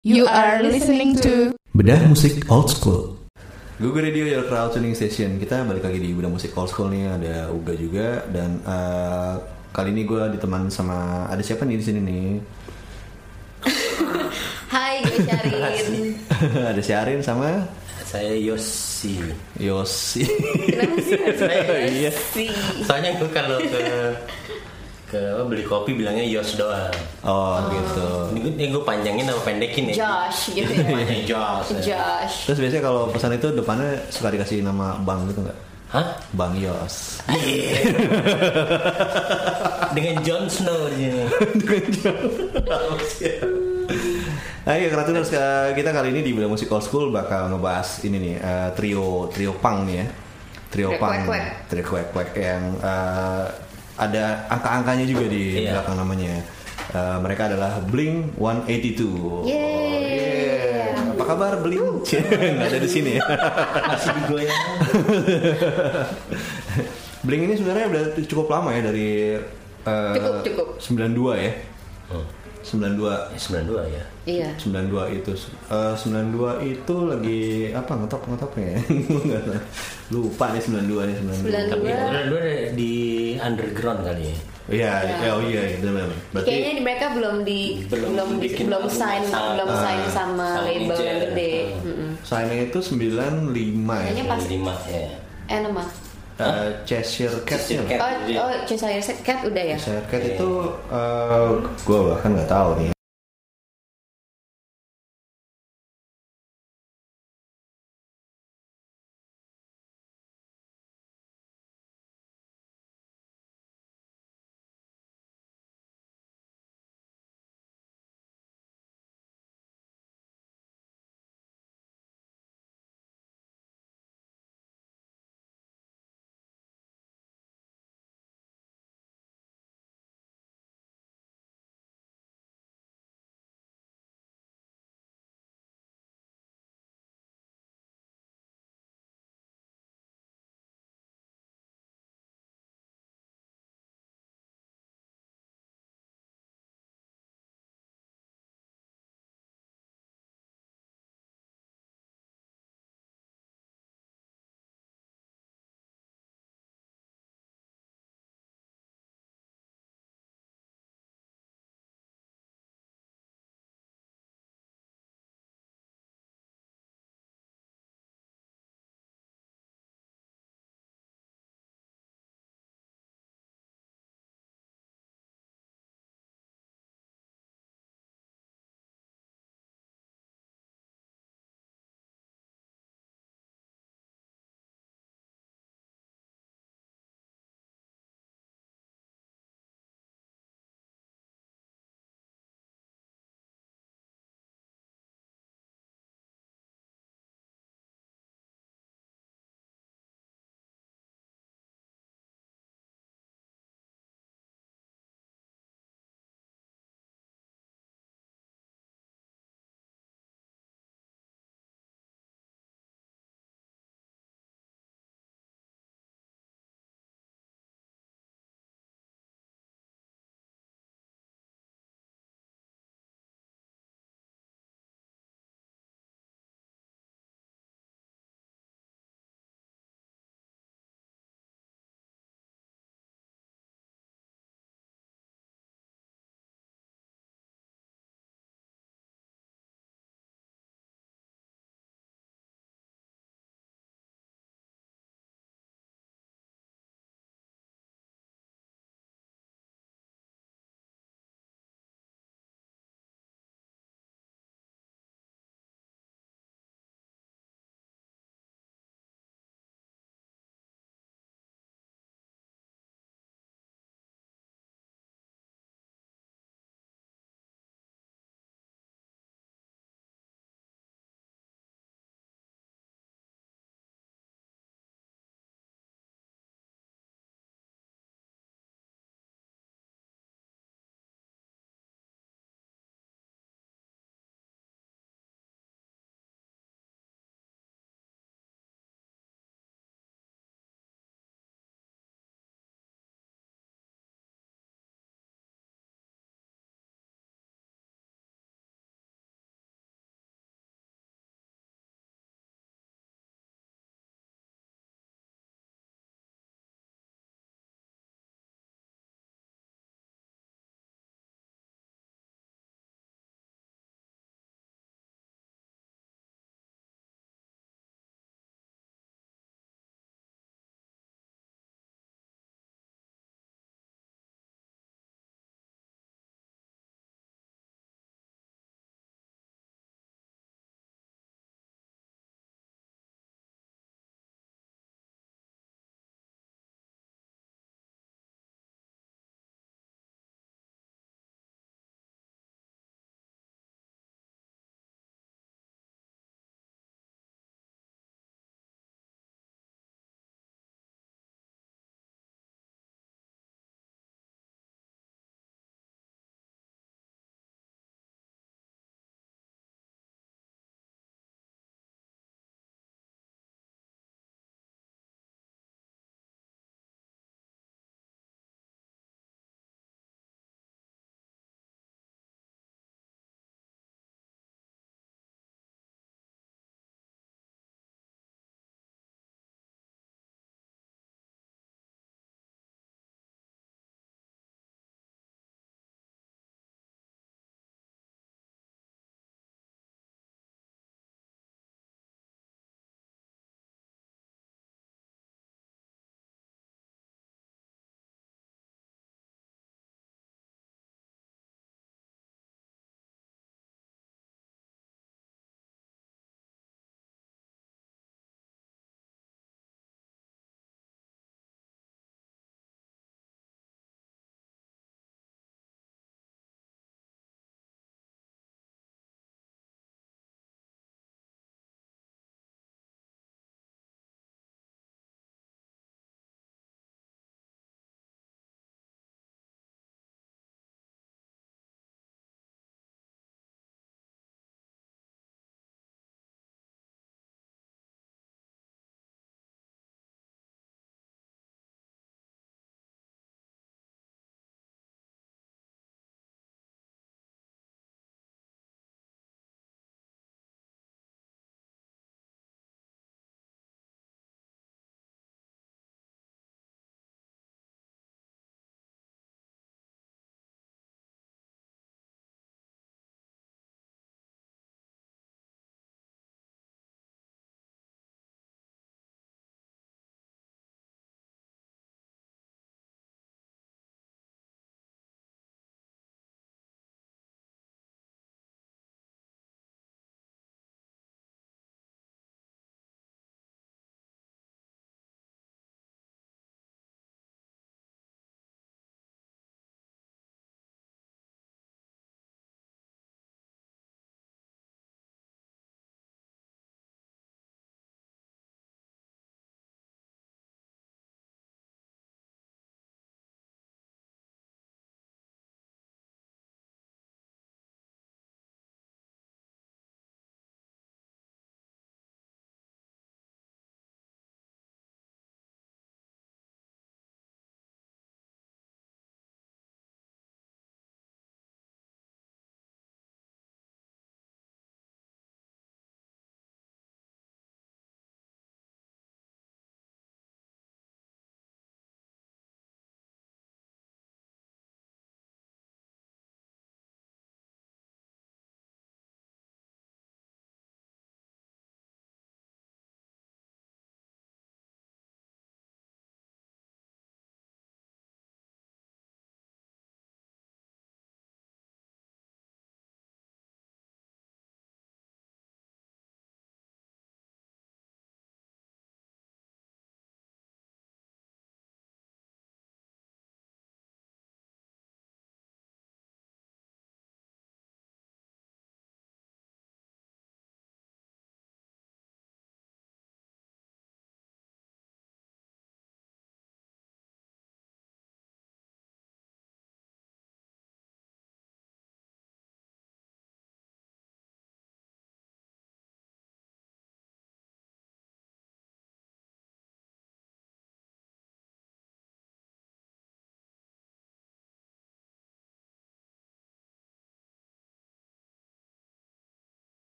You are listening to Bedah musik old school. Google Radio Your Crowd Tuning Station. Kita balik lagi di Bedah musik old school nih. Ada Uga juga dan eh, kali ini gue diteman sama ada siapa nih di sini nih? Hai, gue Syarin. ada Syarin sama Saya Yosi. Yosi. Kenapa sih? Iya. sih? Soalnya gue kalau ke ke apa, beli kopi bilangnya Yos doang. Oh gitu. Ini gue, ini gue panjangin sama pendekin ya. Josh gitu ya. Josh. ya. Josh. Terus biasanya kalau pesan itu depannya suka dikasih nama Bang gitu nggak? Hah? Bang Yos. Iya. Dengan Jon Snow di sini. Nah, iya, terus eh, kita kali ini di Bedah Musik Old School bakal ngebahas ini nih eh, trio trio punk nih ya. Trio Trio punk, kwek-kwek. trio kwek kwek yang eh, ada angka-angkanya juga di Iya. belakang namanya. Eh, mereka adalah Blink 182. Yeay. yeah. Apa kabar Blink? Nggak ada di sini ya. Masih digoyang. Blink ini sebenarnya udah cukup lama ya dari eh, Cukup, cukup. 92 ya. Hmm. 92 Ya, 92 ya. Iya. 92 itu eh, 92 itu lagi apa ngetop ngetopnya ya lupa nih 92 nih 92 Tapi 92. 92 ada di underground kali ya. iya iya oh iya iya benar berarti Kayaknya di mereka belum di Belum belum belum, bikin belum sign sama- belum Ah. sign sama sama label yang gede. Hmm. Mm-mm. sign itu 95 ya Kayaknya pas 5 ya. eh Eh, Cheshire Cat Cheshire ya Cat. Oh, Iya. oh, Cheshire Cat udah ya? Cheshire Cat Iya. itu eh gue bahkan nggak tahu nih